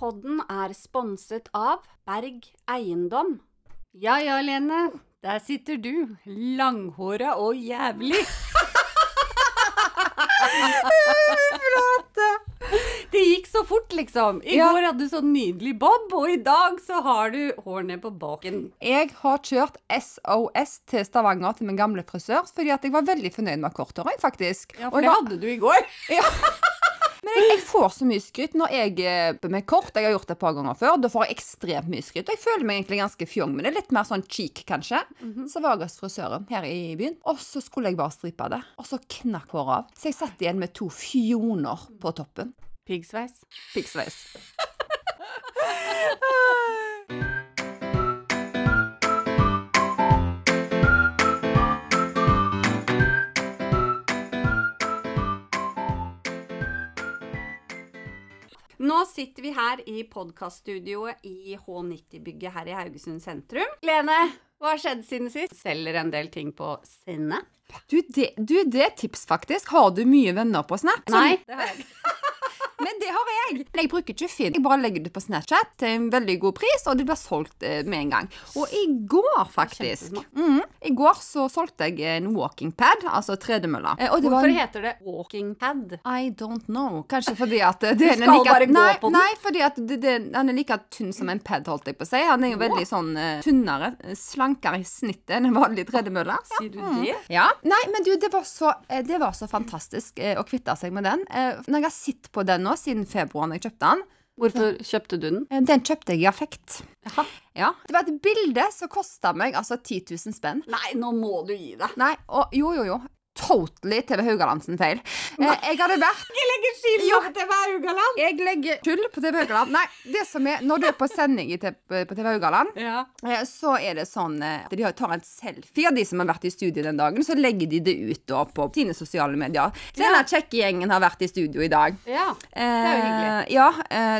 podden er sponset av Berg Eiendom. Ja ja, Lene. Der sitter du. Langhåra og jævlig. Det gikk så fort, liksom. I Ja. går hadde du sånn nydelig bob, og i dag så har du hårene på baken. Jeg har kjørt SOS til Stavanger til min gamle frisør, fordi at jeg var veldig fornøyd med korthåret, faktisk. Ja, for det var- hadde du i går. Men jeg, jeg får så mye skryt når jeg eh, med kort. Jeg har gjort det et par ganger før. Da får jeg ekstremt mye skryt. Jeg føler meg egentlig ganske fjong, men det er litt mer sånn cheek, kanskje. Så var jeg hos frisøren her i byen, og så skulle jeg bare stripe det. Og så knakk håret av. Så jeg satt igjen med to fjoner på toppen. Piggsveis. Piggsveis. Nå sitter vi her i podkaststudioet i H90-bygget her i Haugesund sentrum. Lene, hva har skjedd siden sist? Selger en del ting på Sinne. Du det, du, det er tips, faktisk. Har du mye venner på Snap? Nei, det har jeg ikke. Men det har jeg. Jeg bruker ikke Finn. Jeg bare legger det på Snapchat til en veldig god pris, og det blir solgt eh, med en gang. Og i går, faktisk mm, I går så solgte jeg en walking pad, altså tredemølla. Hvorfor var heter det walking pad? I don't know. Kanskje fordi at det, det skal like, bare gå nei, på den? Nei, fordi at det, det, han er like tynn som en pad, holdt jeg på å si. Han er jo veldig sånn uh, tynnere, eh, slankere i snittet enn en vanlig tredemølle. Sier du det? Ja. Nei, men du, det var så, eh, det var så fantastisk uh, å kvitte seg med den. Uh, Når jeg har sett på den nå siden februar, når jeg kjøpte den Hvorfor kjøpte du den? eh, Den kjøpte jeg i affekt. Ja. Det var et bilde som kosta meg altså 10 000 spenn. Nei, nå må du gi deg. Nei, og jo, jo, jo. Totally TV Haugalandsen feil. Eh, jeg hadde vært Jeg legger skyld på TV Haugaland! Jeg legger skyld på TV Haugaland. Nei, det som er Når du er på sending TV, på TV Haugaland, Ja. eh, så er det sånn eh, at de tar en selfie av de som har vært i studio den dagen, så legger de det ut da på sine sosiale medier. Denne kjekke gjengen har vært i studio i dag. ja. Det er jo hyggelig. Eh, ja,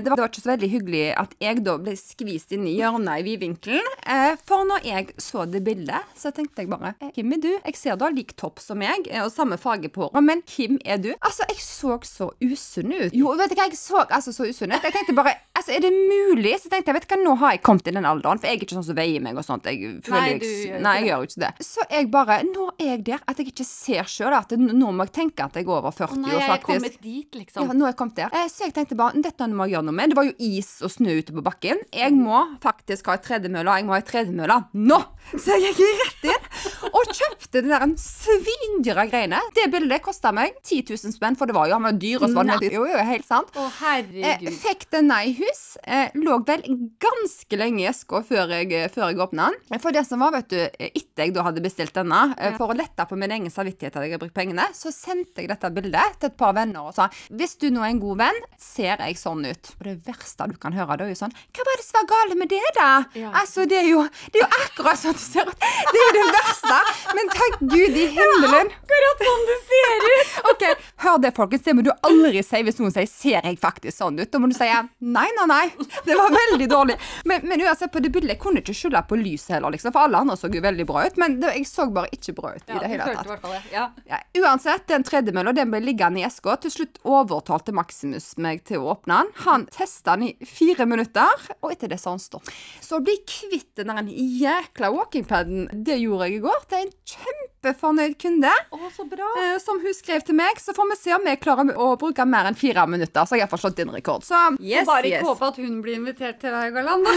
det, var, det var ikke så veldig hyggelig at jeg da ble skvist inn i hjørnet i vidvinkelen. Eh, for når jeg så det bildet, så tenkte jeg bare Hvem er du? Jeg ser du har lik topp som meg, eh, og samme farge på håret, men hvem er du? Altså, jeg så så usunn ut. Jo, vet du hva, jeg så altså så usunn ut. Jeg tenkte bare Altså, er det mulig? Så tenkte jeg, vet du hva, nå har jeg kommet i den alderen, for jeg er ikke sånn som veier meg og sånt. Jeg føler Nei, du ikke nei, jeg gjør jo ikke det. Så jeg bare Nå er jeg der at jeg ikke ser sjøl at det- nå må jeg tenke at jeg er over 40 Å nei, år, jeg er faktisk. kommet dit, liksom. Ja, nå er jeg kommet der. Eh, Så jeg tenkte bare, dette må jeg gjøre noe med. Det var jo is og snø ute på bakken. Jeg må faktisk ha et tredemølle, jeg må ha et tredemølle nå! Så jeg gikk rett inn og kjøpte det der en svindyre greiene. Det bildet kosta meg 10 000 spenn, for det var jo han var dyr, og så var jo, jo, helt sant. Å, Eh, herregud. fikk den i hus. Eh, lå vel ganske lenge i eska før jeg, før jeg åpna den. For det som var, vet du, etter jeg da hadde bestilt denne, eh, for å lette på min egen samvittighet at jeg har brukt pengene, så sendte jeg dette bildet til et par venner og sa hvis du nå er en god venn, ser jeg sånn ut. Og det verste du kan høre, det er jo sånn Hva var det som var galt med det, da? Ja. Altså, det er, jo, det er jo akkurat sånn du ser ut. Det er jo det verste. Men takk Gud i himmelen. Akkurat sånn du ser ut! Ok, Hør det, folkens. Det må du aldri si hvis noen sier 'ser jeg faktisk sånn ut'? Da må du si 'nei, nei, nei'. Det var veldig dårlig. Men, men uansett, på det bildet jeg kunne ikke skylde på lyset heller, liksom, for alle andre så jo veldig bra ut. Men det, jeg så bare ikke bra ut i Ja, det hele tatt. hvert det. Ja. Ja, uansett, den tredjemølla den ble liggende i eska. Til slutt overtalte Maximus meg til å åpne den. Han testa den i fire minutter, og etter det så han stopp. Så å bli kvitt den jækla walkingpaden, det gjorde jeg i går til en kjempefornøyd kunde. Å, så bra. Eh, som hun skrev til meg, så får vi se om vi klarer å bruke mer enn fire minutter. Så jeg har forstått slått din rekord. Så yes, yes. Håpe at hun blir invitert til Haugaland, da.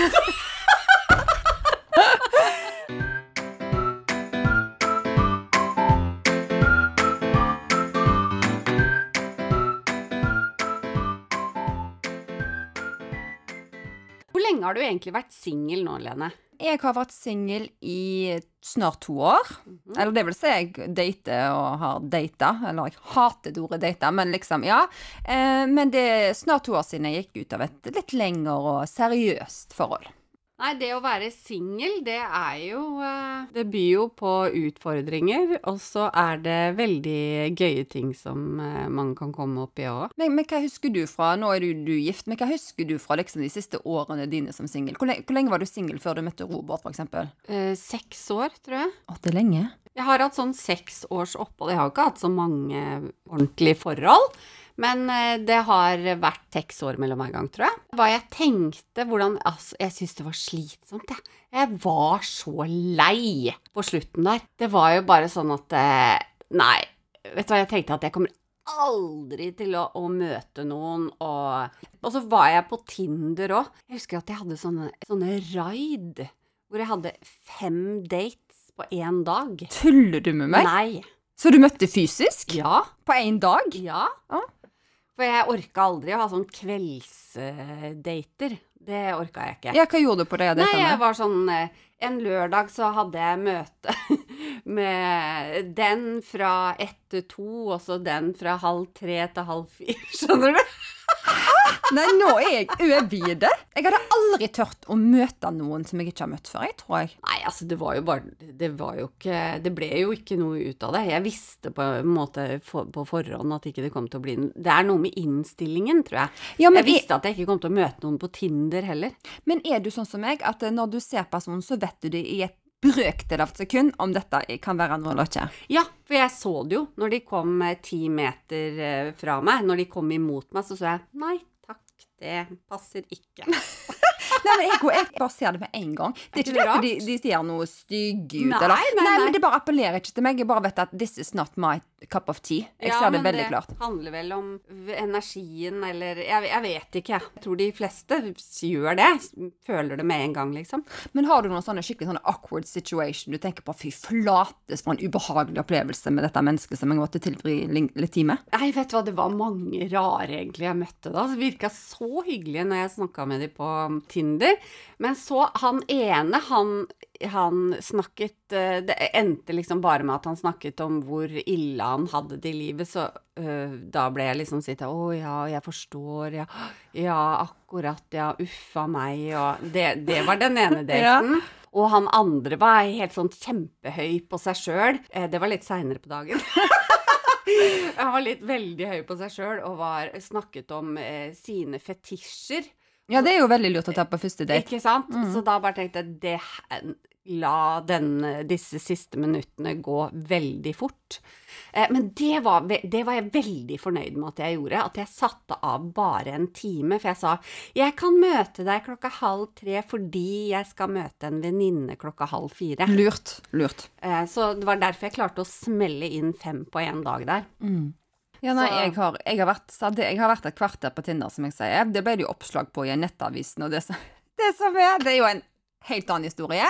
Hvor lenge har du egentlig vært singel nå, Lene? Jeg har vært singel i snart to år. Mhm. Eller det vil si jeg dater og har data. Eller jeg hater det ordet data, men liksom, ja. Eh, men det er snart to år siden jeg gikk ut av et litt lengre og seriøst forhold. Nei, det å være singel, det er jo eh, Det byr jo på utfordringer, og så er det veldig gøye ting som eh, man kan komme opp i òg. Men, men hva husker du fra Nå er du, du gift, men hva husker du fra liksom, de siste årene dine som singel? Hvor, hvor lenge var du singel før du møtte Robert, for eksempel? Eh, seks år, tror jeg. Å, det er lenge. Jeg har hatt sånn seks års opphold. Jeg har ikke hatt så mange ordentlige forhold. Men eh, det har vært seks år mellom hver gang, tror jeg. Hva jeg tenkte, hvordan Altså, jeg syns det var slitsomt, jeg. Jeg var så lei på slutten der. Det var jo bare sånn at eh, Nei, vet du hva, jeg tenkte at jeg kommer aldri til å, å møte noen, og Og så var jeg på Tinder òg. Jeg husker at jeg hadde sånne, sånne raid hvor jeg hadde fem dates på én dag. Tuller du med meg? Nei. Så du møtte fysisk? Ja. På én dag? Ja. Ja. For jeg orka aldri å ha sånn kveldsdater. Det orka jeg ikke. Ja, hva gjorde du på det? Nei, jeg var sånn eh, En lørdag så hadde jeg møte med den fra ett til to, og så den fra halv tre til halv fire. Skjønner du? Nei, nå er jeg over. Jeg hadde aldri tørt å møte noen som jeg ikke har møtt før, jeg, tror jeg. Nei, altså, det var jo bare Det var jo ikke Det ble jo ikke noe ut av det. Jeg visste på en måte for, på forhånd at ikke det kom til å bli Det er noe med innstillingen, tror jeg. Ja, jeg visste at jeg ikke kom til å møte noen på Tinder heller. er, men er du sånn som meg, at når du ser personen, så vet du det i et brøkdel av et sekund om dette kan være noe eller ikke? Ja, for jeg så det jo når de kom eh, ti meter eh, fra meg. Når de kom imot meg, så så jeg nei takk, det passer ikke. Nei, men jeg, jeg bare ser det med en gang. Det er ikke det det at de, de ser noe stygge ut, Nei, eller nei, nei. men det bare appellerer ikke til meg. Jeg bare vet at this is not my cup of tea. Jeg Ja, ser det veldig veldig klart. Det handler vel om energien, eller jeg, jeg vet ikke. Jeg tror de fleste gjør det. Føler det med en gang, liksom. Men har du noen sånne skikkelig sånne awkward situation du tenker på fy flates for en ubehagelig opplevelse med dette mennesket som jeg måtte tilbringe tid med? Nei, vet du hva, det var mange rare egentlig jeg møtte da. Det virka så hyggelige når jeg snakka med dem på Tinder. Men så han ene, han, han snakket eh, Det endte liksom bare med at han snakket om hvor ille han hadde det i livet, så uh, da ble jeg liksom sittende Å ja, jeg forstår, ja. Ja, akkurat, ja. Uffa meg, og det, det var den ene daten. Og han andre var helt sånn kjempehøy på seg sjøl. Eh, det var litt seinere på dagen. Han var litt veldig høy på seg sjøl og var, snakket om eh, sine fetisjer. Ja, det er jo veldig lurt å ta på første date. Ikke sant? Så da bare tenkte jeg det, La den, disse siste minuttene gå veldig fort. Eh, men det var, det var jeg veldig fornøyd med at jeg gjorde. At jeg satte av bare en time. For jeg sa jeg kan møte deg klokka halv tre fordi jeg skal møte en venninne klokka halv fire. Lurt. Lurt. Eh, så det var derfor jeg klarte å smelle inn fem på én dag der. Ja, nei, jeg har, jeg, har vært, jeg har vært et kvarter på Tinder, som jeg sier. Det ble det jo oppslag på i Nettavisen, og det det som er, det er jo en helt annen historie.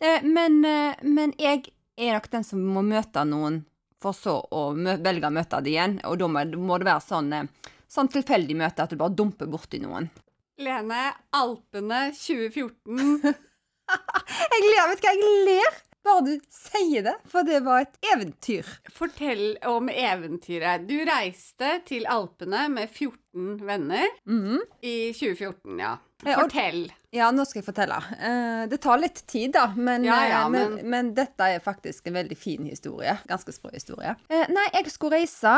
Eh, Men, eh, men jeg er nok den som må møte noen, for så å velge å møte det igjen. Og da må, må det være sånn, eh, sånn tilfeldig møte at du bare dumper borti noen. Lene, Alpene 2014. Jeg ler, vet du hva, jeg ler bare du sier det, for det var et eventyr. Fortell om eventyret. Du reiste til Alpene med 14 venner Mhm. i 2014, ja. Fortell. Ja, nå skal jeg fortelle. Eh, det tar litt tid, da, men, Ja, ja, eh, men, men- men dette er faktisk en veldig fin historie. Ganske sprø historie. Eh, nei, jeg skulle reise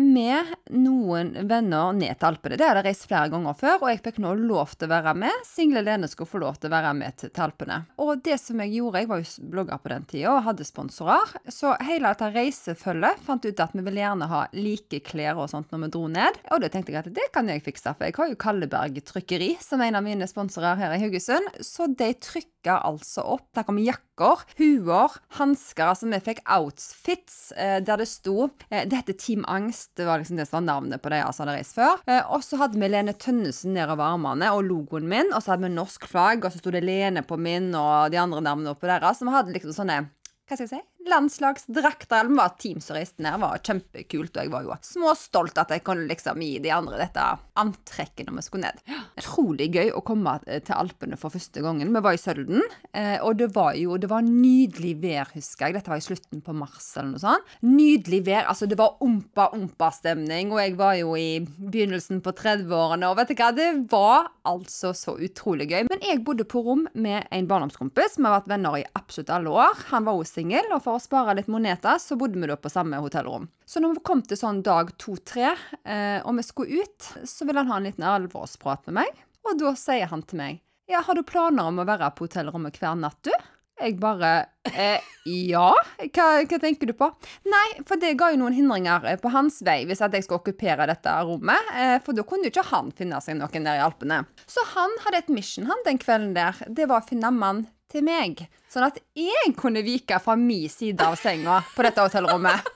med noen venner ned til Alpene. Det hadde jeg reist flere ganger før, og jeg fikk nå lov til å være med. Single Lene skulle få lov til å være med til, til Alpene. Og det som jeg gjorde, jeg var jo blogger på den tida og hadde sponsorer, så hele dette reisefølget fant ut at vi ville gjerne ha like klær og sånt når vi dro ned. Og da tenkte jeg at det kan jeg fikse, for jeg har jo Kalleberg Trykkeri som en av mine sponsorer her i Haugesund. Så de trykka altså opp. Der kom jakker, huer, hansker. Altså vi fikk outfits eh, der det sto eh, Det heter Team Angst. Det var liksom det som var navnet på de som hadde reist før. Eh, og så hadde vi Lene Tønnesen nedover armene og logoen min. Og så hadde vi norsk flagg, og så sto det Lene på min og de andre navnene oppå deres. Så vi hadde liksom sånne hva skal jeg si, landslagsdrakter. Vi var teamsuristen ned. Det var kjempekult. Og jeg var jo småstolt at jeg kunne liksom gi de andre dette antrekket når vi skulle ned. Utrolig gøy å komme til Alpene for første gangen. Vi var i Sølden, eh, og det var jo det var nydelig vær, husker jeg. Dette var i slutten på mars eller noe sånt. Nydelig vær. Altså, det var ompa-ompa-stemning, og jeg var jo i begynnelsen på 30-årene, og vet du hva, det var altså så utrolig gøy. Men jeg bodde på rom med en barndomskompis. Vi har vært venner i absolutt alle år. Han var også singel, og for å spare litt moneter, så bodde vi da på samme hotellrom. Så når vi kom til sånn dag to-tre, eh, og vi skulle ut, så ville han ha en liten alvorsprat med meg. Og da sier han til meg Ja, har du planer om å være på hotellrommet hver natt, du? Jeg bare eh, Ja, hva, hva, tenker du på? Nei, for det ga jo noen hindringer eh, på hans vei hvis at jeg skulle okkupere dette rommet. Eh, for da kunne jo ikke han finne seg noen der i Alpene. Så han hadde et mission han den kvelden der. Det var å finne mann til meg. Sånn at jeg kunne vike fra min side av senga på dette hotellrommet.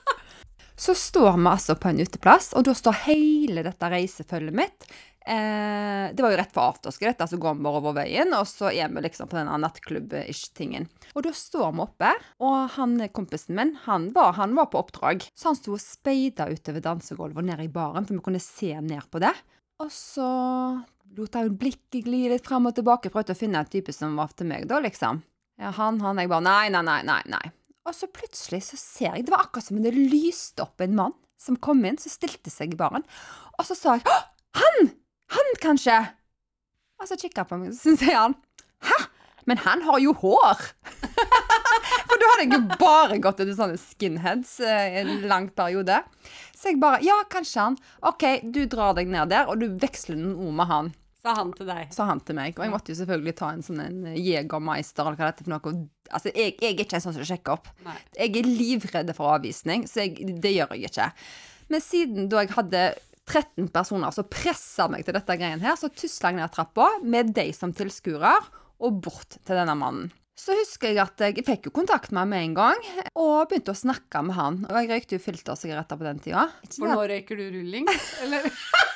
Så står vi altså på en uteplass, og da står hele dette reisefølget mitt Eh, det var jo rett for afterski, dette, så går vi bare over veien, og så er vi liksom på denne nattklubb-ish-tingen. Og da står vi oppe, og han kompisen min, han var, han var på oppdrag. Så han sto og speida utover dansegulvet og ned i baren, for vi kunne se ned på det. Og så lot jeg blikket gli litt frem og tilbake, prøvde å finne en type som var til meg, da, liksom. Ja, han, han, jeg bare nei, nei, nei, nei, nei. Og så plutselig så ser jeg Det var akkurat som om det lyste opp en mann som kom inn, som stilte seg i baren. Og så sa jeg han! Han, kanskje? Og så kikka han på meg, så sier han Hæ? Men han har jo hår! For da hadde jeg jo bare gått etter sånne skinheads eh, en lang periode. Så jeg bare Ja, kanskje han. OK, du drar deg ned der, og du veksler noen ord med han. Sa han til deg? Sa han til meg. Og jeg måtte jo selvfølgelig ta en sånn en Jegermeister, eller hva det er for noe. Altså, jeg, jeg er ikke en sånn som sjekker opp. Nei. Jeg er livredd for avvisning, så jeg, det gjør jeg ikke. Men siden da jeg hadde 13 personer som pressa meg til dette greien her, så tusla jeg ned trappa med de som tilskuere, og bort til denne mannen. Så husker jeg at jeg fikk jo kontakt med ham med en gang, og begynte å snakke med han. Og jeg røykte jo filtersigaretter på den tida. For nå røyker du rulling, eller?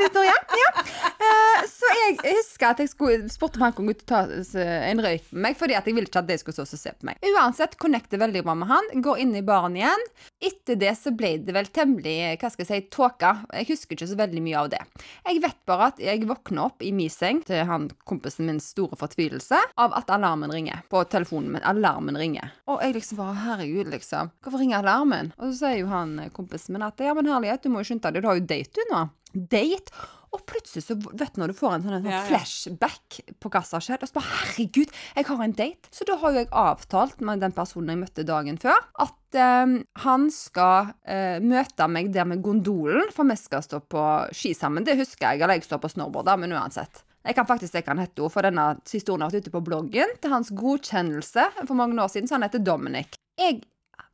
Eh, en historie. Ja. Eh, så jeg husker at jeg spurte om han kunne ta en røyk med meg, fordi jeg ville ikke at de skulle stå se på meg. Uansett, connecter veldig bra med han. Går inn i baren igjen. Etter det så ble det vel temmelig hva skal jeg si, tåka. Jeg husker ikke så veldig mye av det. Jeg vet bare at jeg våkner opp i min seng til han kompisen min store fortvilelse av at alarmen ringer på telefonen min. Alarmen ringer. Og jeg liksom bare herregud, liksom. Hvorfor ringer alarmen? Og så sier jo han kompisen min at ja, men herlighet, du må jo skynde deg, du har jo date du nå. Date? Og plutselig så vet du når du får en sånn, sånn ja, ja. flashback på hva som har skjedd. Og så bare herregud, jeg har en date. Så da har jo jeg avtalt med den personen jeg møtte dagen før, at eh, han skal eh, møte meg der med gondolen, for vi skal stå på ski sammen. Det husker jeg, eller jeg står på snowboard, da, men uansett. Jeg kan faktisk se han hette henne, for denne historien har vært ute på bloggen til hans godkjennelse for mange år siden, så han heter Dominic. Jeg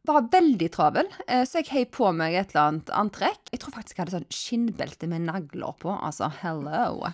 var veldig travel, eh, så jeg heiv på meg et eller annet antrekk. Jeg tror faktisk jeg hadde sånn skinnbelte med nagler på. Altså, hello.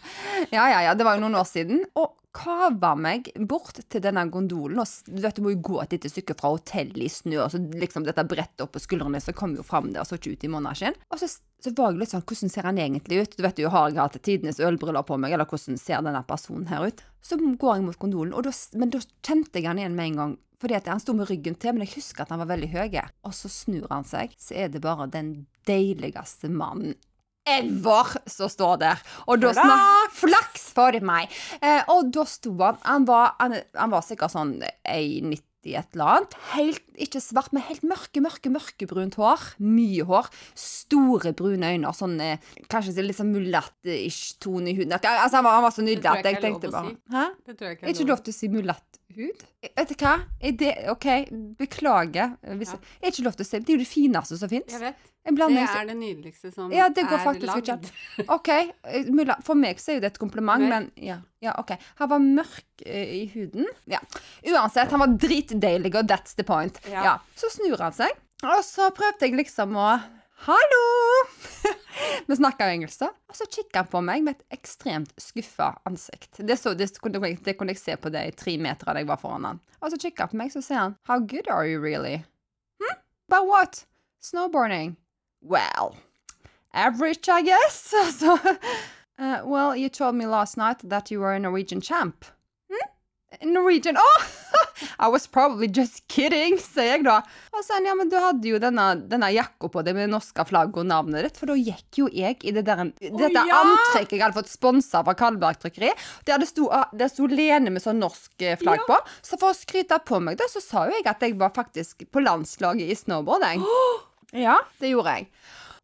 Ja, ja, ja, det var jo noen år siden. Og kava meg bort til denne gondolen. Og du vet, du må jo gå et lite stykke fra hotellet i snø, og så liksom dette brettet opp på skuldrene, så kom jo fram der så ikke ut i måneskinn. Og så, så, var jeg litt sånn, hvordan ser han egentlig ut? Du vet jo, har jeg hatt tidenes ølbriller på meg, eller hvordan ser denne personen her ut? Så går jeg mot gondolen, da, men da kjente jeg han igjen med en gang fordi at han sto med ryggen til, men jeg husker at han var veldig høy. Og så snur han seg, så er det bare den deiligste mannen ever som står der. Og da snak, Flaks for meg! Eh, og da sto han Han var, han, han var sikkert sånn 1,90 et eller annet. Helt, ikke svart, men helt mørke, mørke, mørkebrunt hår. Mye hår. Store, brune øyne. Sånn kanskje litt sånn mulatt-ish tone i huden. Altså, han, var, han var så nydelig at jeg tenkte bare si. Hæ? Det tror jeg ikke er ikke lov til å si mulatt hud? Vet du hva? Det, OK, beklager. Hvis, ja. Er ikke lov til å se. Det er jo det fineste som fins. Jeg vet. Jeg det er det nydeligste som ja, det går er faktisk lagd. OK. For meg så er jo det et kompliment, men ja, ja, OK. Han var mørk uh, i huden. Ja. Uansett, han var dritdeilig, og that's the point. Ja. ja. Så snur han seg, og så prøvde jeg liksom å Hallo! Vi snakka engelsk, da. Og så kikka han på meg med et ekstremt skuffa ansikt. Det, så, det, kunne, det, kunne jeg se på de tre meter av jeg var foran han. Og så kikka han på meg, så sier han How good are you really? Hm? But what? Snowboarding? Well, average, I guess. Så, uh, well, you told me last night that you were a Norwegian champ. Hm? Norwegian Oh! I was probably just kidding, sier jeg da. Og så ja, men du hadde jo denne, denne jakka på deg med det norske flagget og navnet ditt, for da gikk jo jeg i det der, dette ja! antrekket jeg hadde fått sponsa fra Kalberg Trykkeri. Der det sto, der sto Lene med sånn norsk eh, flagg ja. på. Så for å skryte på meg, da, så sa jo jeg at jeg var faktisk på landslaget i snowboarding. Ja, det gjorde jeg.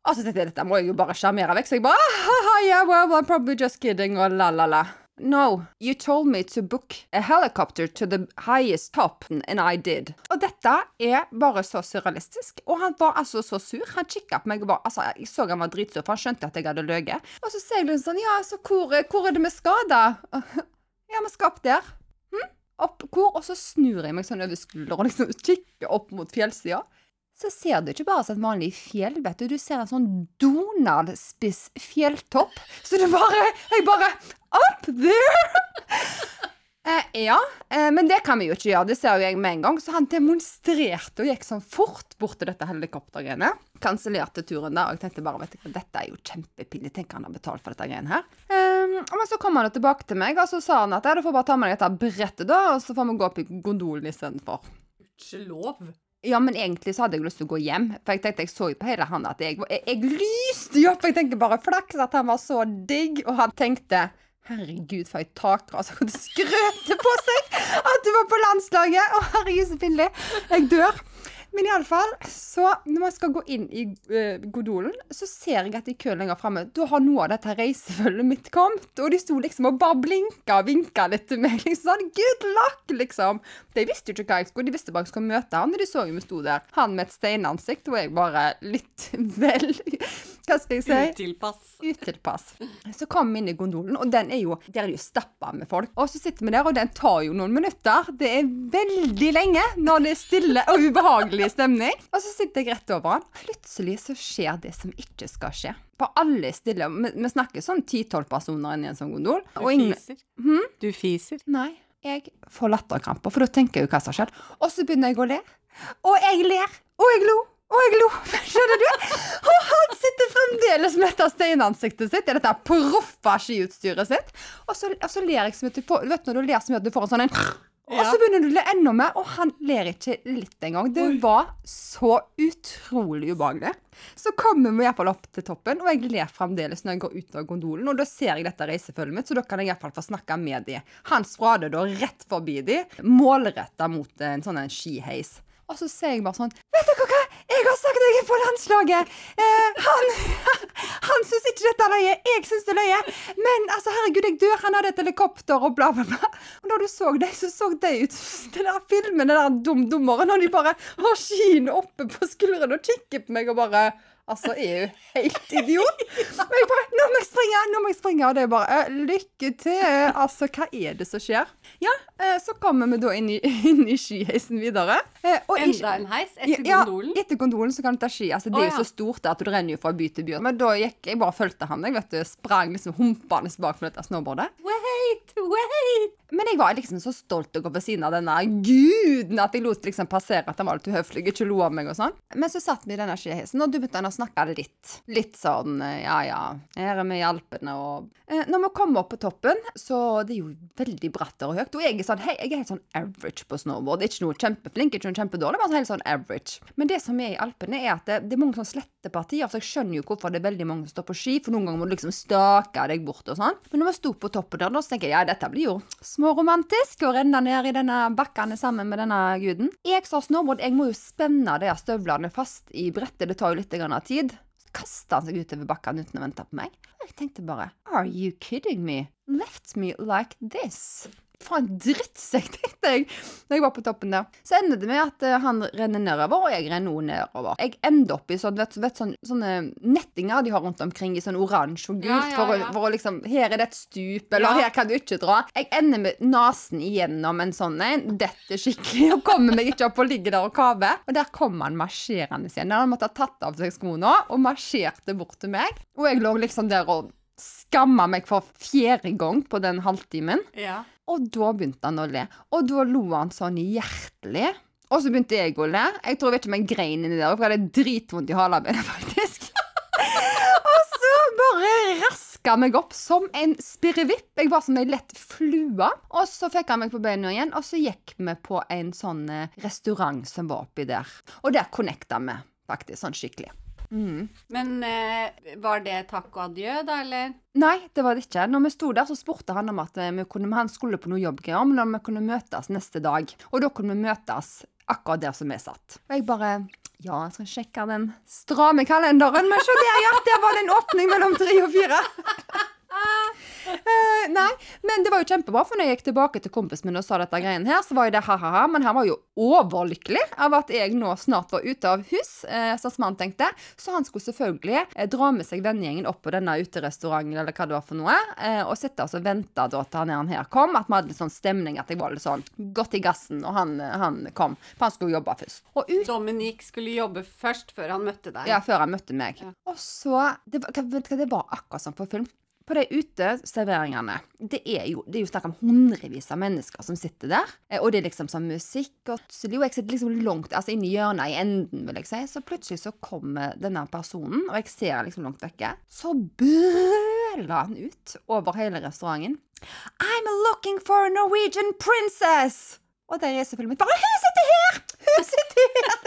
Og så tenkte jeg dette må jeg jo bare sjarmere vekk, så jeg bare ah, yeah, well, I'm probably just kidding, og la, la, la. No, you told me to book a helicopter to the highest top, and I did. Og dette er bare så surrealistisk. Og han var altså så sur. Han kikka på meg og bare Altså, jeg så han var dritsur, for han skjønte at jeg hadde løyet. Og så sier jeg liksom sånn Ja, altså, hvor, hvor er det vi skal, da? Ja, vi skal opp der. Hm? Opp hvor? Og så snur jeg meg sånn over skulderen og liksom kikker opp mot fjellsida. Så ser du ikke bare som et vanlig fjell, vet du. Du ser en sånn Donald-spiss fjelltopp. Så du bare Jeg bare Up there! Eh, ja, eh, men det kan vi jo ikke gjøre. Det ser jo jeg med en gang. Så han demonstrerte og gikk sånn fort bort til dette helikoptergreiene. Kansellerte turen da, og jeg tenkte bare vet du dette er jo kjempepillig. Tenk han har betalt for dette greiene her. Eh, men så kom han jo tilbake til meg, og så sa han at ja, du får bare ta med deg dette brettet, da, og så får vi gå opp i gondolen istedenfor. Gudskjelov. Ja, men egentlig så hadde jeg lyst til å gå hjem. For jeg tenkte jeg så jo på hele han at jeg, jeg, jeg lyste jo opp. Jeg tenker bare flaks at han var så digg, og han tenkte Herregud, for ei takras. Hun skrøt på seg at du var på landslaget! Å, herregud, så pinlig. Jeg dør. Men iallfall, så når man skal gå inn i uh, Godolen, så ser jeg at i køen lenger framme, da har noe av dette reisefølget mitt kommet. Og de sto liksom og bare blinka og vinka litt til meg. liksom sånn, Good luck, liksom. De visste jo ikke hva jeg skulle, de visste bare jeg skulle møte han. Og de så jo vi sto der. Han med et steinansikt, og jeg bare litt vel Hva skal jeg si? Utilpass. Utilpass. Så kom vi inn i gondolen, og den er jo, der er jo stappa med folk. Og så sitter vi der, og den tar jo noen minutter. Det er veldig lenge når det er stille og ubehagelig stemning. Og så sitter jeg rett over han. Plutselig så skjer det som ikke skal skje. På alle stille. Vi, vi snakker sånn 10-12 personer inni en sånn gondol. Du fiser. Hmm? Du fiser. Nei, jeg får latterkramper, for da tenker jeg jo hva som har skjedd. Og så begynner jeg å le. Og jeg ler. Og jeg lo. Og jeg lo. Skjønner du? Og han sitter fremdeles med dette steinansiktet sitt i dette proffa skiutstyret sitt. Og så, og så ler jeg som mye du vet når du ler så mye at du får en sånn en Og så begynner du å le enda mer, og han ler ikke litt engang. Det var så utrolig ubehagelig. Så kommer vi iallfall opp til toppen, og jeg ler fremdeles når jeg går ut av gondolen. Og da ser jeg dette reisefølget mitt, så da kan jeg iallfall få snakke med de. Han sprader da rett forbi de, målretta mot en sånn en skiheis. Og så ser jeg bare sånn Vet dere hva? Jeg har sagt at jeg er på landslaget! Eh, han han syns ikke dette er løye. Jeg syns det er løye. Men altså, herregud, jeg dør. Han hadde et helikopter og bla, bla, bla. Og da du så dem, så så de ut Den der filmen, den der dum-dummeren, og de bare har skiene oppe på skuldrene og kikker på meg og bare Altså, jeg er jo helt idiot. Men jeg bare 'Nå må jeg springe!' Nå må jeg springe. Og det er bare eh, 'Lykke til'. Altså, hva er det som skjer? Ja, eh, så kommer vi da inn i, inn i skiheisen videre. Eh, og Enda en heis etter ja, gondolen. etter gondolen så kan du ta ski. Altså, det er jo så stort at du renner jo fra by til by. Men da gikk jeg bare og fulgte han. Jeg vet du, sprang liksom humpende bak med dette snowboardet. Wait, wait! Men jeg var liksom så stolt å gå på siden av denne guden at jeg lot liksom passere at han var litt uhøflig, ikke lo av meg og sånn. Men så satt vi i denne skiheisen, og du begynte å snakke litt. Litt sånn eh, ja ja, her er vi i Alpene og eh, Når vi kommer opp på toppen, så det er jo veldig bratt og høyt. Og jeg er sånn, hei, jeg er helt sånn average på snowboard. Ikke noe kjempeflink, ikke noe kjempedårlig, bare helt sånn average. Men det som er i Alpene, er at det, det er mange sånn slette partier, så jeg skjønner jo hvorfor det er veldig mange som står på ski, for noen ganger må du liksom stake deg bort og sånn. Men når vi sto på toppen der, så tenker jeg ja, dette blir jo småromantisk å renne ned i denne bakkene sammen med denne guden. Jeg som har snowboard, jeg må jo spenne de støvlene fast i brettet, det tar jo litt tid. Så kastet han seg utover bakkene uten å vente på meg. Jeg tenkte bare Are you kidding me? Left me like this? Faen, drittsekk, tenkte jeg da jeg var på toppen der. Så ender det med at eh, han renner nedover, og jeg renner også nedover. Jeg ender opp i sånn, vet, vet, sånn, sånne nettinger de har rundt omkring i sånn oransje og gult, Ja, ja, For, ja. for å liksom Her er det et stup, eller her kan du ikke dra. Jeg ender med nesen igjennom en sånn en, detter skikkelig, og kommer meg ikke opp og ligger der og kaver. Og der kom han marsjerende igjen. Han måtte ha tatt av seg skoene og marsjerte bort til meg. Og jeg lå liksom der og skamma meg for fjerde gang på den halvtimen. Ja. Og da begynte han å le. Og da lo han sånn hjertelig. Og så begynte jeg å le. Jeg tror jeg vet ikke om jeg grein inni der, for jeg hadde dritvondt i halabenet, faktisk. og så bare raska meg opp som en spirrevipp. Jeg var som ei lett flue. Og så fikk han meg på beina igjen, og så gikk vi på en sånn eh, restaurant som var oppi der. Og der connecta vi, faktisk, sånn skikkelig. Men eh, var det takk og adjø, da, eller? Nei, det var det ikke. Når vi sto der, så spurte han om at eh, vi kunne, han skulle på noe jobbgreier, men om vi kunne møtes neste dag. Og da kunne vi møtes akkurat der som vi satt. Og jeg bare Ja, jeg skal sjekke den stramme kalenderen. Men se der, ja! Der var det en åpning mellom tre og fire. Eh, nei, men det var jo kjempebra, for når jeg gikk tilbake til kompisen min og sa dette greiene her, så var jo det ha-ha-ha, men han var jo overlykkelig av at jeg nå snart var ute av hus, eh, som han tenkte. Så han skulle selvfølgelig eh, dra med seg vennegjengen opp på denne uterestauranten eller hva det var for noe, eh, og sitte og vente da til han her kom, at vi hadde litt sånn stemning, at jeg var litt sånn godt i gassen, og han, han kom. For han skulle jobbe først. Og ut Dominique skulle jobbe først før han møtte deg. ja, før han møtte meg. Og så det, var- det var akkurat som på film. På de uteserveringene Det er jo, det er jo snakk om hundrevis av mennesker som sitter der. eh, Og det er liksom sånn musikk og tusseli, jeg sitter liksom langt altså inni hjørnet i enden, vil jeg si. Så plutselig så kommer denne personen, og jeg ser liksom langt vekke. Så brøler han ut over hele restauranten. I'm looking for a Norwegian princess! Og der er selvfølgelig bare Hun sitter her!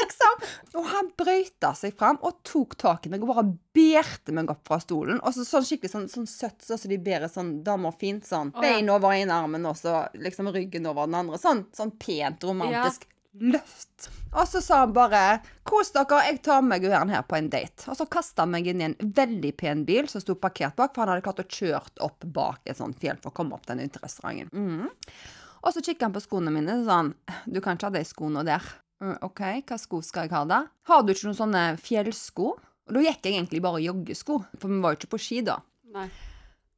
Liksom! Og han brøyta seg fram og tok tak i meg og bare berte meg opp fra stolen. Og så sånn skikkelig sånn, sånn søtt, sånn som de bærer sånn damer fint. Sånn oh, ja. bein over ene armen og så liksom ryggen over den andre. Sånn, sånn pent, romantisk løft. Og så sa han bare 'Kos dere, jeg tar med hun her på en date'. Og så kasta han meg inn i en veldig pen bil som sto parkert bak, for han hadde klart å kjørt opp bak et sånt fjell for å komme opp den uterestauranten. Mm. Og så kikket han på skoene mine og sa han, 'Du kan ikke ha de skoene der'. «Mm, OK, hva sko skal jeg ha da? Har du ikke noen sånne fjellsko? Og da gikk jeg egentlig bare i joggesko, for vi var jo ikke på ski da. Nei.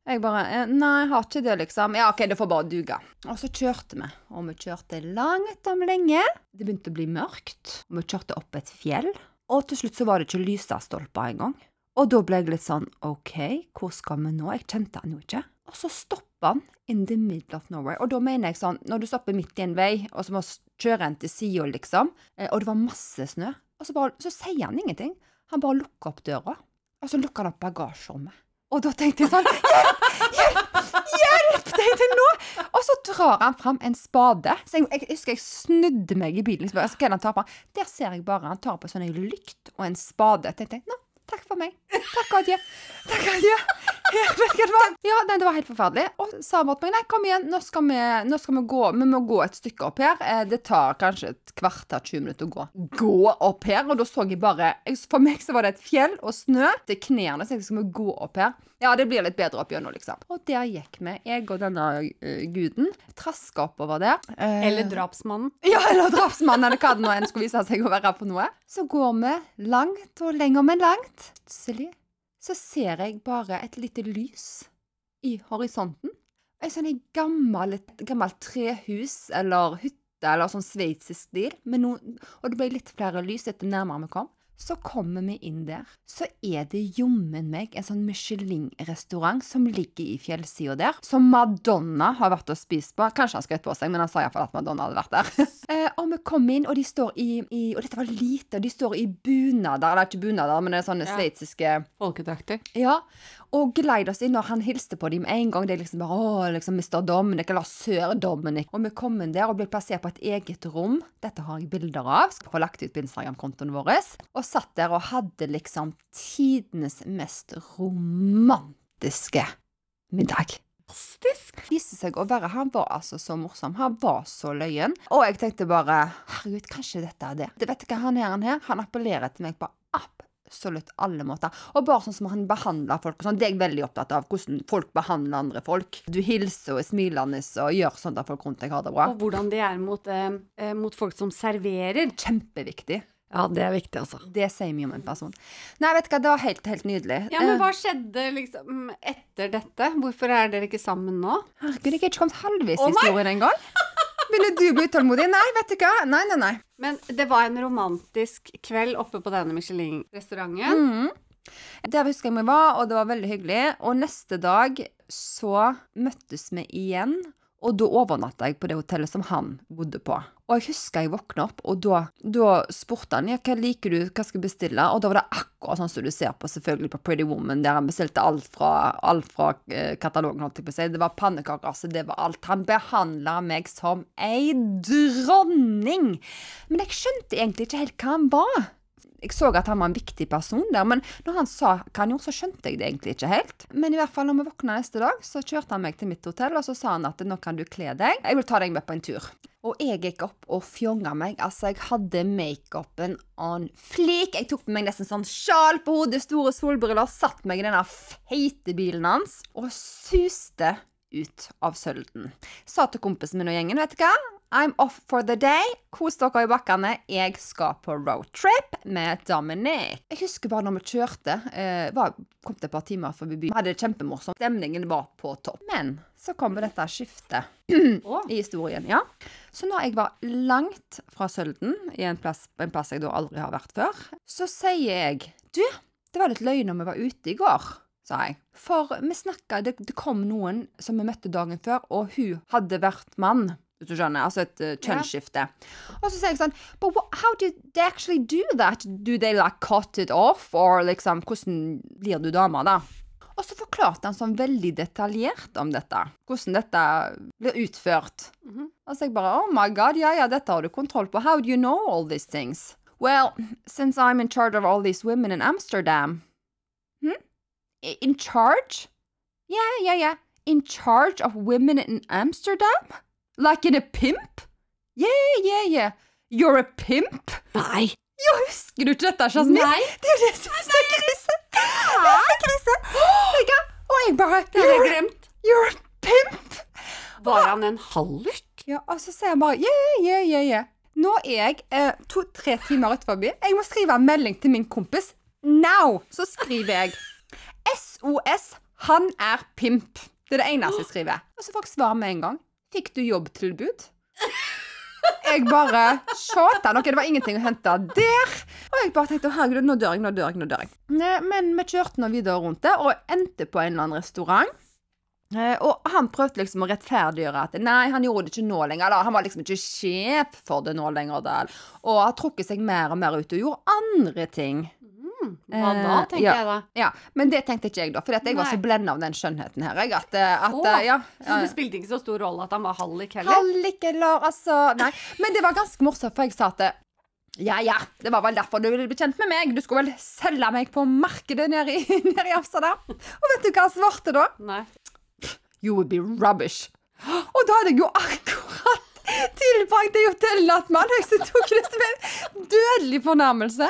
Jeg bare eh, Nei, jeg har ikke det, liksom. Ja, OK, det får bare duge. Og så kjørte vi. Og vi kjørte langt om lenge. Det begynte å bli mørkt. Og vi kjørte opp et fjell. Og til slutt så var det ikke lysestolper engang. Og da ble jeg litt sånn OK, hvor skal vi nå? Jeg kjente han jo ikke. Og så stoppa han in the middle of nowhere. Og da mener jeg sånn, når du stopper midt i en vei, og så må s- kjøre en til Sio, liksom, eh, og det var masse snø, og så, bare, så sier han ingenting. Han bare lukker opp døra, og så lukker han opp bagasjerommet. Og da tenkte jeg sånn Hjelp! Hjelp! Hjelp! Tenkte jeg nå! Og så drar han fram en spade. Så jeg, jeg husker jeg snudde meg i bilen. Altså, hva han tar på? Der ser jeg bare han tar på sånn en lykt og en spade. Jeg tenkte nå, takk for meg. Takk og adjø. Takk og adjø. Ja, nei, det var helt forferdelig. Og sa mot meg nei, kom igjen, nå skal vi, nå skal vi gå. Vi må gå et stykke opp her. Eh, Det tar kanskje et kvarter, 20 minutter å gå. Gå opp her? Og da så jeg bare For meg så var det et fjell og snø til knærne, så jeg skal vi gå opp her. Ja, det blir litt bedre opp gjennom, liksom. Og der gikk vi, jeg og denne uh, guden. Traska oppover der. Uh, Eller drapsmannen. ja, eller drapsmannen, eller hva det nå enn skulle vise seg å være for noe. Så går vi langt og lenger, men langt. Plutselig så ser jeg bare et lite lys i horisonten. Et sånt gammelt, gammel, gammelt trehus eller hytte eller sånn sveitsisk stil. noen- og det ble litt flere lys etter nærmere vi kom. Så kommer vi inn der, så er det jommen meg en sånn Michelin-restaurant som ligger i fjellsida der, som Madonna har vært og spist på. Kanskje han skjøt på seg, men han sa iallfall at Madonna hadde vært der. eh, og vi kom inn, og de står i, i Og dette var lite, og de står i bunader, eller ikke bunader, men det er sånne Ja. sveitsiske Folkedrakter. ja, og gled oss inn, og han hilste på dem med en gang. Det er liksom bare, å, liksom Mr. Dominic, eller Sør Dominic. Og vi kom inn der og ble plassert på et eget rom. Dette har jeg bilder av. Skal få lagt ut på Instagram-kontoen vår. Og satt der og hadde liksom tidenes mest romantiske middag. Fantastisk. Viste seg å være Han var altså så morsom. Han var så løyen. Og jeg tenkte bare Herregud, kanskje dette er det. Du vet ikke, han her, han her, han appellerer til meg på absolutt alle måter. Og bare sånn som han behandler folk og sånn. Det er jeg veldig opptatt av. Hvordan folk behandler andre folk. Du hilser og er smilende og gjør sånn at folk rundt deg har det bra. Og hvordan det er mot, eh, eh, mot folk som serverer. Kjempeviktig. Ja, det er viktig, altså. Det sier mye om en person. Nei, vet du hva, det var helt, helt nydelig. Ja, men Eh, hva skjedde liksom etter dette? Hvorfor er dere ikke sammen nå? Herregud, jeg er ikke kommet halvveis i nei! historien engang. Ville du bli utålmodig? Nei, vet du hva. Nei, nei, nei. Men det var en romantisk kveld oppe på denne Michelin-restauranten. Mm. Der husker jeg vi var, og det var veldig hyggelig. Og neste dag så møttes vi igjen, og da overnatta jeg på det hotellet som han bodde på. Og jeg husker jeg våkna opp, og da, da spurte han ja, hva liker du, hva skal jeg bestille? Og da var det akkurat sånn som du ser på selvfølgelig på Pretty Woman, der han bestilte alt fra, alt fra eh, katalogen, holdt jeg på å si. Det var pannekaker, altså det var alt. Han behandla meg som ei dronning! Men jeg skjønte egentlig ikke helt hva han var jeg så at han var en viktig person der, men når han sa hva han gjorde, så skjønte jeg det egentlig ikke helt. Men i hvert fall når vi våkna neste dag, så kjørte han meg til mitt hotell, og så sa han at nå kan du kle deg. Jeg vil ta deg med på en tur. Og jeg gikk opp og fjonga meg. Altså, jeg hadde makeupen on fleak. Jeg tok på meg nesten sånn sjal på hodet, store solbriller, satt meg i denne feite bilen hans og suste ut av Sølden. Sa til kompisen min og gjengen, vet du hva? I'm off for the day. Kos dere i bakkene. Jeg skal på roadtrip med Dominic. Jeg husker bare når vi kjørte, eh, var, kom til et par timer forbi byen. Vi hadde det kjempemorsomt. Stemningen var på topp. Men så kom dette skiftet oh. i historien, ja. Så når jeg var langt fra Sølden, i en plass, en plass jeg da aldri har vært før, så sier jeg Du, det var litt løgn når vi var ute i går, sa jeg. For vi snakka det, det kom noen som vi møtte dagen før, og hun hadde vært mann. Hvis du skjønner, altså et uh, kjønnsskifte. Og så sier jeg sånn But what, how did they actually do that? Do they like cut it off? Or liksom, hvordan blir du dame, da? Og så forklarte han sånn veldig detaljert om dette. Hvordan dette blir utført. Mhm. Og så jeg bare Oh my god, ja ja, dette har du kontroll på. How do you know all these things? Well, since I'm in charge of all these women in Amsterdam. Hmm? In charge? Yeah, yeah, yeah. In charge of women in Amsterdam? Like in a pimp? Yeah, yeah, yeah. You're a pimp? Nei. Ja, husker du ikke dette, Jasmin? Nei. Det er det som er så krise. Det er så krise. Og jeg bare Det har jeg You're, glemt. you're a pimp. Var han en hallik? Ja, og så sier jeg bare yeah, yeah, yeah, yeah. Nå er jeg eh, to-tre timer ut forbi. Jeg må skrive en melding til min kompis. Now! Så skriver jeg SOS, han er pimp. Det er det eneste jeg skriver. Og så får jeg svar med en gang. Fikk du jobbtilbud? Jeg bare shota noe. det var ingenting å hente der. Og jeg bare tenkte herregud, nå dør jeg, nå dør jeg, nå dør jeg. Men vi kjørte nå videre rundt det, og endte på en eller annen restaurant. Eh, og han prøvde liksom å rettferdiggjøre at nei, han gjorde det ikke nå lenger. da. Han var liksom ikke sjef for det nå lenger. da. Og har trukket seg mer og mer ut og gjorde andre ting. Hva da, Eh, tenker ja. jeg da. Ja, Men det tenkte ikke jeg, da. For jeg var så blenda av den skjønnheten her. Jeg, at, eh, at eh, ja, Så det spilte ikke så stor rolle at han var hallik heller? Hallik eller altså Nei. Men det var ganske morsomt, for jeg sa at ja, ja, det var vel derfor du ville bli kjent med meg. Du skulle vel selge meg på markedet nede i, nede i Amsterdam. Og vet du hva han svarte da? Nei. You would be rubbish. Og da hadde jeg jo akkurat tilbrakt det hotellet med han. Så jeg tok det som en dødelig fornærmelse.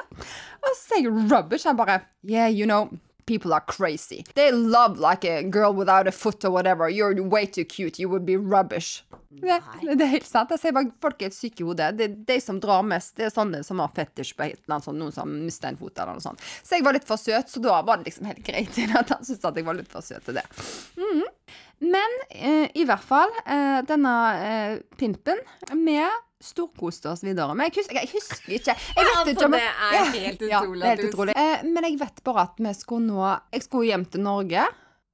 Og så sier rubbish. Han bare Yeah, you know. People are crazy. They love like a girl without a foot or whatever. You're way too cute. You would be rubbish. Det, det er helt sant. Jeg sier bare folk er syke i hodet. Det er de som drar mest, det er sånne som har fetisj på et eller annet sånt, noen som mister en fot eller noe sånt. Så jeg var litt for søt, så da var det liksom helt greit at han syntes at jeg var litt for søt til det. Mhm. Men eh, i hvert fall, eh, denne eh, pimpen Vi storkoste oss videre. Men jeg husker, jeg husker ikke jeg vet ikke om- det er Ja, helt ja, utrolig helt utrolig. Eh, men jeg vet bare at vi skulle nå Jeg skulle hjem til Norge.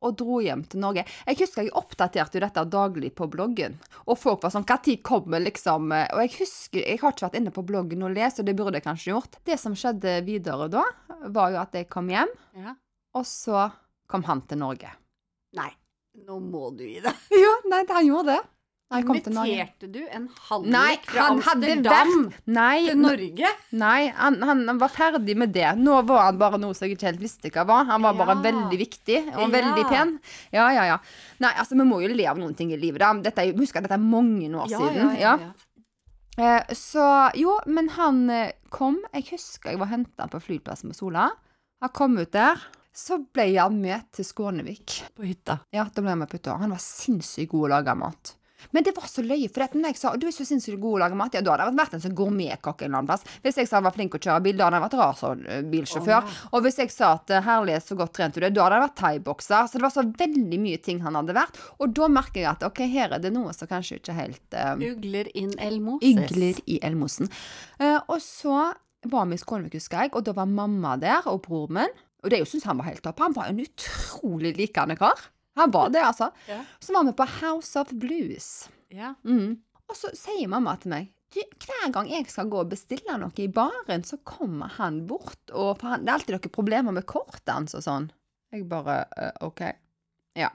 Og dro hjem til Norge. Jeg husker jeg oppdaterte jo dette daglig på bloggen. Og folk var sånn Når kommer liksom Og jeg husker Jeg har ikke vært inne på bloggen og lest, og det burde jeg kanskje gjort. Det som skjedde videre da, var jo at jeg kom hjem, Ja. og så kom han til Norge. Nei, nå må du gi deg. jo, nei, han gjorde det. Norge. Inviterte du en hallik Nei, fra Amsterdam vært Nei, til Norge? nei han, han, han var ferdig med det. Nå var han bare noe som jeg ikke helt visste hva var. Han var bare Ja. veldig viktig og Ja. veldig pen. Ja, ja, ja. Nei, altså, vi må jo le av noen ting i livet. Da. Dette, husk at dette er mange år siden. Ja, ja. Eh, så jo, men han eh, kom. Jeg husker jeg var henta på flyplassen på Sola. Han kom ut der. Så ble han med til Skånevik. På hytta. Ja, da ble han med på hytta. Han var sinnssykt god å lage mat. Men det var så løye, for når jeg sa du er så sinnssykt god å lage mat, ja, da hadde jeg vært en sånn gourmetkokk en eller annen plass. Hvis jeg sa jeg var flink å kjøre bil, da hadde jeg vært racerbilsjåfør. Og hvis jeg sa at herlig, herlighet, så godt trent du er, da hadde jeg vært thaibokser. Så det var så veldig mye ting han hadde vært. Og da merker jeg at ok, her er det noe som kanskje ikke helt um, Ugler inn elmoses. Ugler i Elmosen. Uh, og så var vi i Skånevik, husker jeg, og da var mamma der, og broren min. Og det syns han var helt topp. Han var en utrolig likende kar. Han var det, altså. Ja. Så var vi på House of Blues. Ja. Mm. Og så sier mamma til meg hver gang jeg skal gå og bestille noe i baren, så kommer han bort, og han, det er alltid noen problemer med kortet hans og sånn. Jeg bare uh, OK. Ja.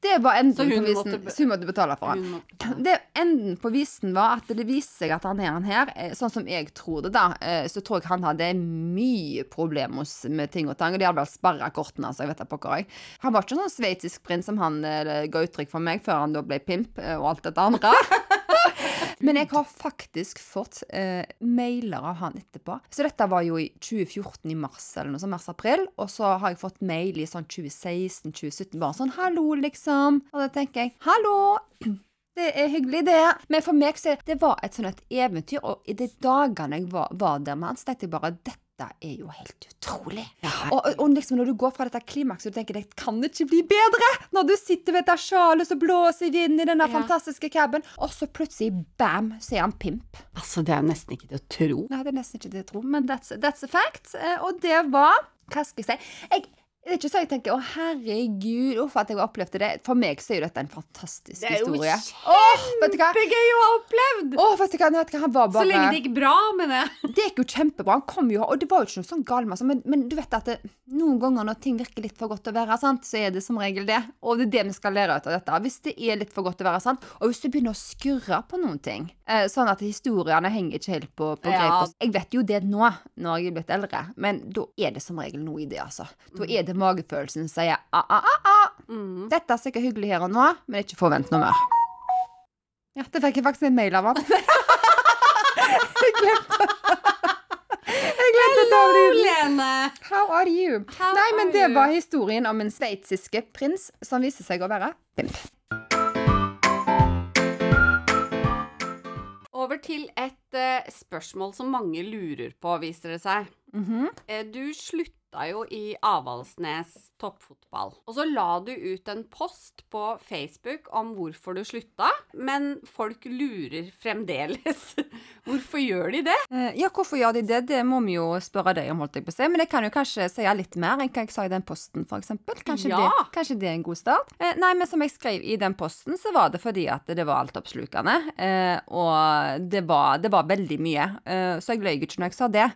Det var enden på visen. måtte Så hun måtte betale for han. Måtte, må- Det enden på visen var at det viste seg at han her, han her eh, sånn som jeg tror det, da, eh, så tror jeg han hadde mye problemer med ting og tang. Og de hadde vel sperra kortene, så jeg vet da jeg. Han var ikke sånn sveitsisk prins som han eh, ga uttrykk for meg før han da ble pimp og alt dette andre. Men jeg har faktisk fått eh, mailer av han etterpå. Så dette var jo i 2014 i mars eller noe sånt, mars-april. Og så har jeg fått mail i sånn 2016-2017, bare sånn 'hallo', liksom. Og da tenker jeg 'hallo'. Det er hyggelig, det. Men for meg så det var et sånn et eventyr, og i de dagene jeg var, var der med han, så tenkte jeg bare dette er jo helt utrolig. og, og, og liksom når du går fra dette klimakset og tenker det kan ikke bli bedre, når du sitter ved dette sjalet som blåser i vinden i denne Ja. fantastiske caben, og så plutselig bam, så er han pimp. Altså, det er nesten ikke til å tro. Nei, det er nesten ikke det å tro, men that's, that's a fact. Eh, Og det var Hva skal jeg si? Jeg, det er ikke så jeg tenker 'Å, herregud, uff at jeg har opplevd det'. For meg så er jo dette en fantastisk historie. Det er jo? Kjempegøy å ha opplevd! Åh, vet du hva? Vet du hva? Var Så lenge det gikk bra med det. Det gikk jo kjempebra. Han kom jo, og det var jo ikke noe sånn galt med men, men du vet at det, noen ganger når ting virker litt for godt til å være sant, så er det som regel det. Og det er det vi skal lære ut av dette. Hvis det er litt for godt til å være sant, og hvis du begynner å skurre på noen ting, eh, sånn at historiene henger ikke helt på, på greip ja. Jeg vet jo det nå, når jeg er blitt eldre, men da er det som regel noe i det, altså. Da er det magefølelsen sier a, a, a, a. Mm. Dette er sikkert hyggelig her og nå, men ikke forvent noe mer. Ja, det fikk jeg faktisk en mail av han. jeg glemte Jeg glemte av. Lene! How are you? How Nei, men det var historien om en sveitsiske prins som viste seg å være pimp. Over til et uh, spørsmål som mange lurer på, viser det seg. Mm -hmm. du slutta jo i Avaldsnes toppfotball. Og så la du ut en post på Facebook om hvorfor du slutta, men folk lurer fremdeles. Hvorfor gjør de det? Eh, Ja, hvorfor gjør de det? Det må vi jo spørre deg om, holdt jeg på å si. Men jeg kan jo kanskje si litt mer enn hva jeg sa i den posten, eksempel. Kanskje, Ja. det, kanskje det er en god start? Eh, nei, men som jeg skrev i den posten, så var det fordi at det var altoppslukende. Eh, og det var, det var veldig mye. Så jeg løy ikke når jeg sa det.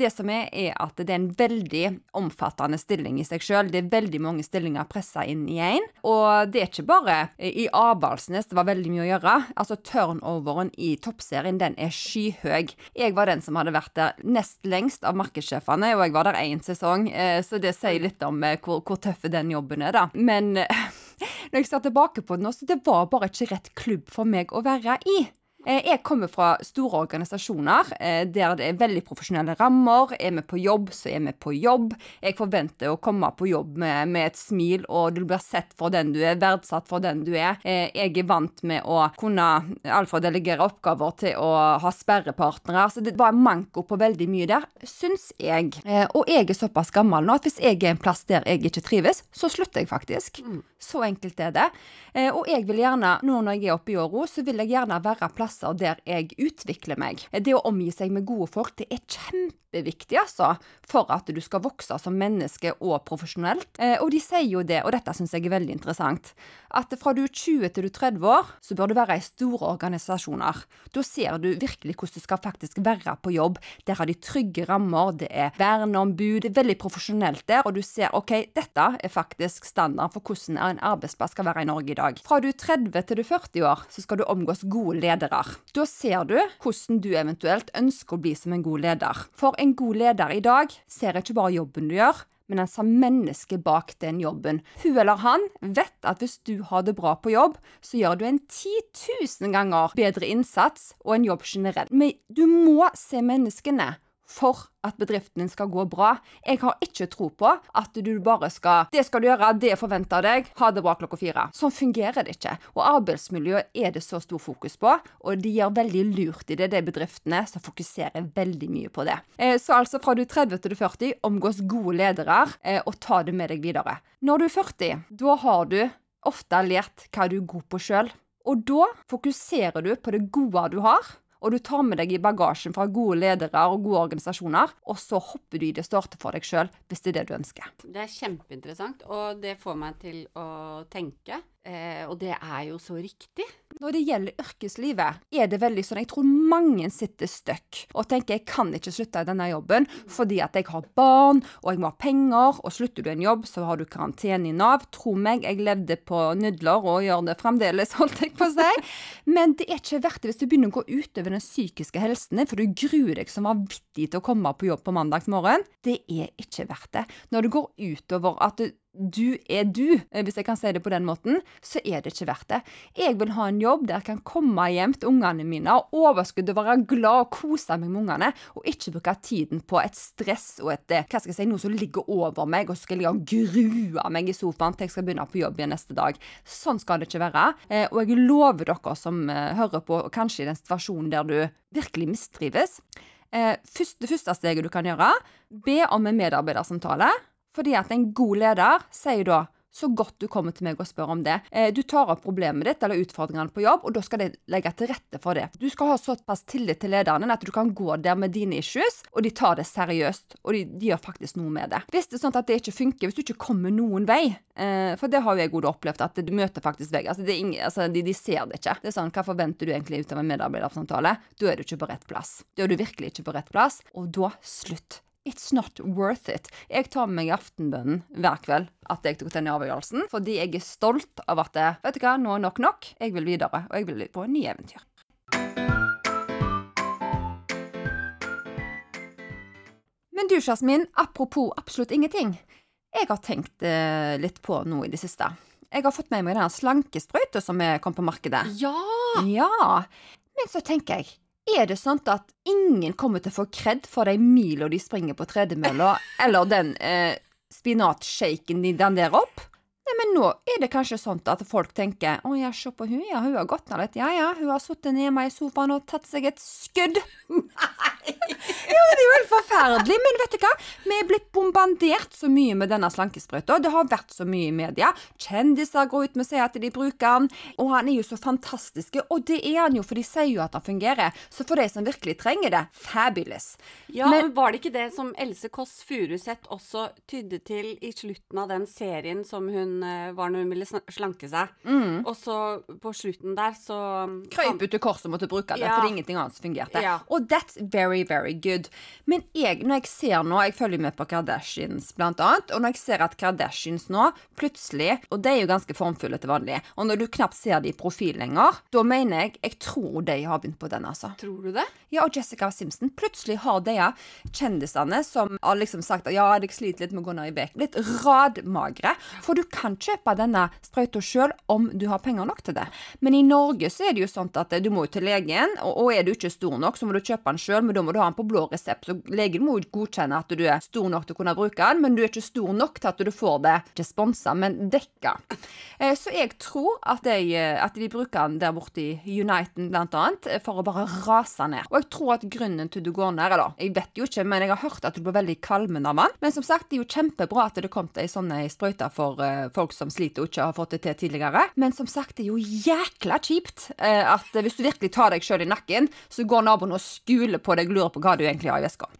Det som er, er at det er en veldig omfattende stilling i seg sjøl. Det er veldig mange stillinger pressa inn i én. Og det er ikke bare i Avaldsnes det var veldig mye å gjøre. Altså Turnoveren i toppserien den er skyhøy. Jeg var den som hadde vært der nest lengst av markedssjefene, og jeg var der én sesong, eh, så det sier litt om eh, hvor, hvor tøff den jobben er, da. Men når jeg ser tilbake på det nå, så det var bare ikke rett klubb for meg å være i. Eh, Jeg kommer fra store organisasjoner eh, der det er veldig profesjonelle rammer. Er vi på jobb, så er vi på jobb. Jeg forventer å komme på jobb med, med et smil, og du blir sett for den du er, verdsatt for den du er. Eh, Jeg er vant med å kunne alt fra delegere oppgaver til å ha sperrepartnere. Så det var manko på veldig mye der, syns jeg. Og jeg er såpass gammel nå at hvis jeg er en plass der jeg ikke trives, så slutter jeg faktisk. Så enkelt er det. Og jeg vil gjerne, nå når jeg er oppe i åra, så vil jeg gjerne være plasser der jeg utvikler meg. Det å omgi seg med gode folk, det er kjempeviktig, altså, for at du skal vokse som menneske og profesjonelt. Eh, Og de sier jo det, og dette syns jeg er veldig interessant, at fra du er 20 til du er 30 år, så bør du være i store organisasjoner. Da ser du virkelig hvordan du skal faktisk være på jobb. Der har de trygge rammer, det er verneombud, det er veldig profesjonelt der, og du ser ok, dette er faktisk standard for hvordan en arbeidsplass skal være i Norge i dag. Fra du er 30 til du er 40 år, så skal du omgås gode ledere. Da ser du hvordan du eventuelt ønsker å bli som en god leder. For en god leder i dag ser ikke bare jobben du gjør, men han ser menneske bak den jobben. Hun eller han vet at hvis du har det bra på jobb, så gjør du en 10 000 ganger bedre innsats og en jobb generelt. Men du må se menneskene for at bedriften din skal gå bra. Jeg har ikke tro på at du bare skal Det skal du gjøre, det forventer deg, ha det bra klokka fire. Sånn fungerer det ikke. Og arbeidsmiljø er det så stor fokus på, og de gjør veldig lurt i det, de bedriftene som fokuserer veldig mye på det. Eh, Så altså fra du er 30 til du er 40, omgås gode ledere, eh, og ta det med deg videre. Når du er 40, da har du ofte lært hva du er god på sjøl. Og da fokuserer du på det gode du har, og du tar med deg i bagasjen fra gode ledere og gode organisasjoner, og så hopper du i det starte for deg sjøl, hvis det er det du ønsker. Det er kjempeinteressant, og det får meg til å tenke. Eh, og det er jo så riktig. Når det gjelder yrkeslivet, er det veldig sånn Jeg tror mange sitter stuck og tenker jeg kan ikke slutte i denne jobben fordi at jeg har barn og jeg må ha penger, og slutter du en jobb, så har du karantene i Nav. Tro meg, jeg levde på nudler og gjør det fremdeles, holdt jeg på å si. Men det er ikke verdt det hvis du begynner å gå utover den psykiske helsen din, for du gruer deg som vanvittig til å komme på jobb på mandagsmorgen. Det er ikke verdt det. Når det går utover at du du er du, eh, hvis jeg kan si det på den måten, så er det ikke verdt det. Jeg vil ha en jobb der jeg kan komme hjem til ungene mine og overskudde, være glad og kose meg med ungene, og ikke bruke tiden på et stress og et eh, hva skal jeg si, noe som ligger over meg, og så skal jeg og grue meg i sofaen til jeg skal begynne på jobb igjen neste dag. Sånn skal det ikke være. Eh, og jeg lover dere som hører på, kanskje i den situasjonen der du virkelig mistrives, det første steget du kan gjøre, be om en medarbeidersamtale. Fordi at en god leder sier da så godt du kommer til meg og spør om det. Eh, du tar opp problemet ditt eller utfordringene på jobb, og da skal de legge til rette for det. Du skal ha såpass tillit til lederne at du kan gå der med dine issues, og de tar det seriøst. Og de, de gjør faktisk noe med det. Hvis det er sånn at det ikke funker, hvis du ikke kommer noen vei, eh, for det har jo jeg godt opplevd, at du møter faktisk vei. Altså, altså de, de, ser det ikke. Det er sånn, Hva forventer du egentlig ut av en medarbeidersamtale? Da er du ikke på rett plass. Da er du virkelig ikke på rett plass, og da slutt It's not worth it. Jeg tar med meg i aftenbønnen hver kveld at jeg tok denne avgjørelsen, fordi jeg er stolt av at vet du hva, nå er nok nok. Jeg vil videre, og jeg vil på en ny eventyr. Men du, Jasmin, apropos absolutt ingenting. Jeg har tenkt eh, litt på noe i det siste. Jeg har fått med meg den slankesprøyta som kommet på markedet. Ja! Ja. Men så tenker jeg er det sant at ingen kommer til å få kred for de mila de springer på tredemølla, eller den eh, spinatshaken de danderer opp? Nei, men nå er det kanskje sånn at folk tenker å ja, se på hun, ja, hun har gått ned litt, ja ja, hun har sittet hjemme i sofaen og tatt seg et skudd. Nei! Ja, det er jo helt forferdelig, men vet du hva? Vi er blitt bombardert så mye med denne slankesprøyta. Det har vært så mye i media. Kjendiser går ut med å si at de bruker den, og han er jo så fantastisk. Og det er han jo, for de sier jo at han fungerer. Så for de som virkelig trenger det, fabulous. Ja, men, men var det ikke det som Else Kåss Furuseth også tydde til i slutten av den serien som hun eh, var når hun ville slanke seg? Mm. Og så på slutten der så Krøyp ut til korset og måtte bruke det, ja. fordi ingenting annet fungerte. Ja. Og that's very, very good. Men jeg, når jeg ser nå Jeg følger med på Kardashians, blant annet. Og når jeg ser at Kardashians nå plutselig Og de er jo ganske formfulle til vanlig. Og når du knapt ser de i profil lenger, da mener jeg Jeg tror de har begynt på den, altså. Tror du det? Ja, og Jessica Simpson. Plutselig har de kjendisene som har liksom sagt at ja, jeg sliter litt med å gå ned i vekt, blitt radmagre. For du kan kjøpe denne sprøyta sjøl om du har penger nok til det. Men i Norge så er det jo sånn at du må jo til legen, og, er du ikke stor nok, så må du kjøpe den sjøl, men da må du ha den på blå resept. Så legen må godkjenne at du er stor nok til å kunne bruke den, men du er ikke stor nok til at du får det ikke sponsa, men dekka. Eh, så jeg tror at de, at de bruker den der borte i Uniten bl.a. for å bare rase ned. Og jeg tror at grunnen til du går ned, da jeg vet jo ikke, men jeg har hørt at du blir veldig kvalm av den. Men som sagt, det er jo kjempebra at det kom til ei sånn sprøyte for uh, folk som sliter og ikke har fått det til tidligere. Men som sagt, det er jo jækla kjipt uh, at hvis du virkelig tar deg sjøl i nakken, så går naboen og skuler på deg, lurer på hva du egentlig har i veska.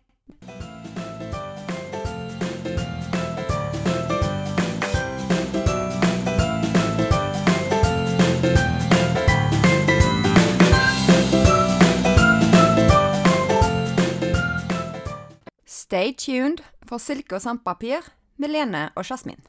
Stay tuned for Silke og sandpapir med Lene og Jasmin.